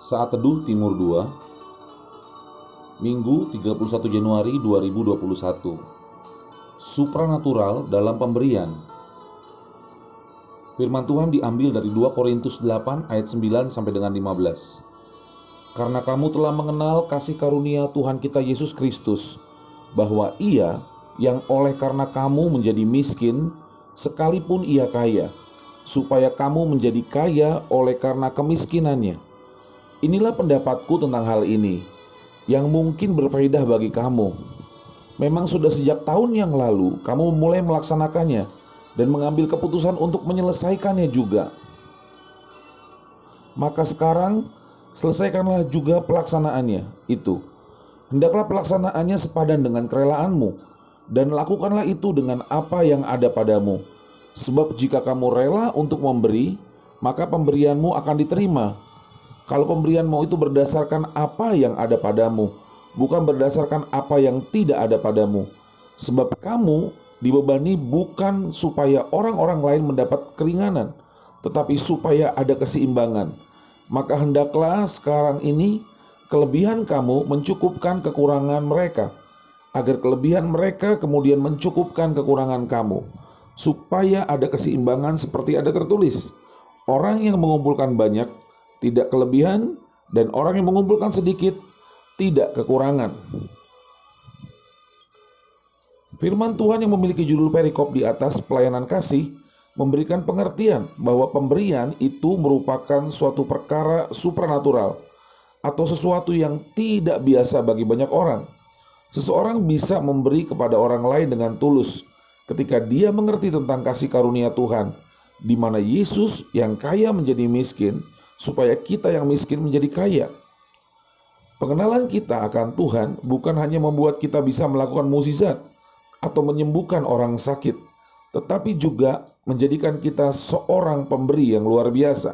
Saat Teduh Timur 2 Minggu 31 Januari 2021 Supranatural dalam pemberian. Firman Tuhan diambil dari 2 Korintus 8 ayat 9 sampai dengan 15 Karena kamu telah mengenal kasih karunia Tuhan kita Yesus Kristus bahwa ia yang oleh karena kamu menjadi miskin sekalipun ia kaya supaya kamu menjadi kaya oleh karena kemiskinannya Inilah pendapatku tentang hal ini yang mungkin berfaedah bagi kamu. Memang sudah sejak tahun yang lalu kamu mulai melaksanakannya dan mengambil keputusan untuk menyelesaikannya juga. Maka sekarang selesaikanlah juga pelaksanaannya itu. Hendaklah pelaksanaannya sepadan dengan kerelaanmu dan lakukanlah itu dengan apa yang ada padamu. Sebab jika kamu rela untuk memberi, maka pemberianmu akan diterima kalau pemberianmu itu berdasarkan apa yang ada padamu, bukan berdasarkan apa yang tidak ada padamu. Sebab kamu dibebani bukan supaya orang-orang lain mendapat keringanan, tetapi supaya ada keseimbangan. Maka hendaklah sekarang ini kelebihan kamu mencukupkan kekurangan mereka, agar kelebihan mereka kemudian mencukupkan kekurangan kamu, supaya ada keseimbangan seperti ada tertulis. Orang yang mengumpulkan banyak tidak kelebihan, dan orang yang mengumpulkan sedikit tidak kekurangan. Firman Tuhan yang memiliki judul perikop di atas pelayanan kasih memberikan pengertian bahwa pemberian itu merupakan suatu perkara supranatural atau sesuatu yang tidak biasa bagi banyak orang. Seseorang bisa memberi kepada orang lain dengan tulus ketika dia mengerti tentang kasih karunia Tuhan, di mana Yesus yang kaya menjadi miskin supaya kita yang miskin menjadi kaya. Pengenalan kita akan Tuhan bukan hanya membuat kita bisa melakukan mukjizat atau menyembuhkan orang sakit, tetapi juga menjadikan kita seorang pemberi yang luar biasa.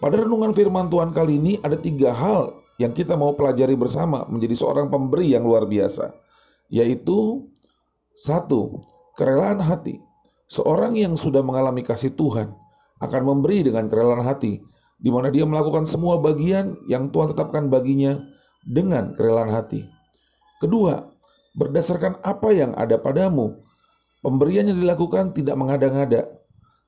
Pada renungan firman Tuhan kali ini ada tiga hal yang kita mau pelajari bersama menjadi seorang pemberi yang luar biasa, yaitu satu, kerelaan hati. Seorang yang sudah mengalami kasih Tuhan akan memberi dengan kerelaan hati di mana dia melakukan semua bagian yang Tuhan tetapkan baginya dengan kerelaan hati. Kedua, berdasarkan apa yang ada padamu, pemberian yang dilakukan tidak mengada-ngada,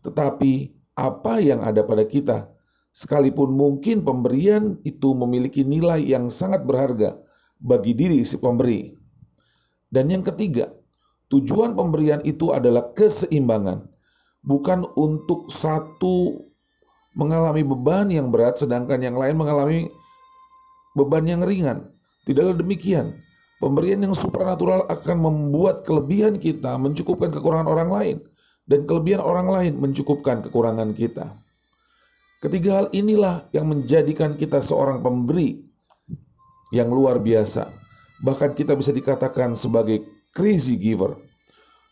tetapi apa yang ada pada kita. Sekalipun mungkin pemberian itu memiliki nilai yang sangat berharga bagi diri si pemberi. Dan yang ketiga, tujuan pemberian itu adalah keseimbangan, bukan untuk satu mengalami beban yang berat sedangkan yang lain mengalami beban yang ringan. Tidaklah demikian. Pemberian yang supranatural akan membuat kelebihan kita mencukupkan kekurangan orang lain dan kelebihan orang lain mencukupkan kekurangan kita. Ketiga hal inilah yang menjadikan kita seorang pemberi yang luar biasa. Bahkan kita bisa dikatakan sebagai crazy giver.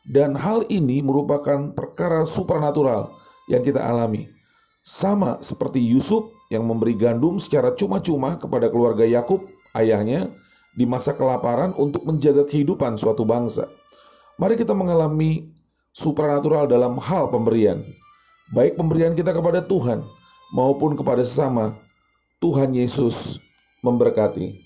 Dan hal ini merupakan perkara supranatural yang kita alami. Sama seperti Yusuf yang memberi gandum secara cuma-cuma kepada keluarga Yakub, ayahnya, di masa kelaparan untuk menjaga kehidupan suatu bangsa. Mari kita mengalami supranatural dalam hal pemberian. Baik pemberian kita kepada Tuhan maupun kepada sesama. Tuhan Yesus memberkati.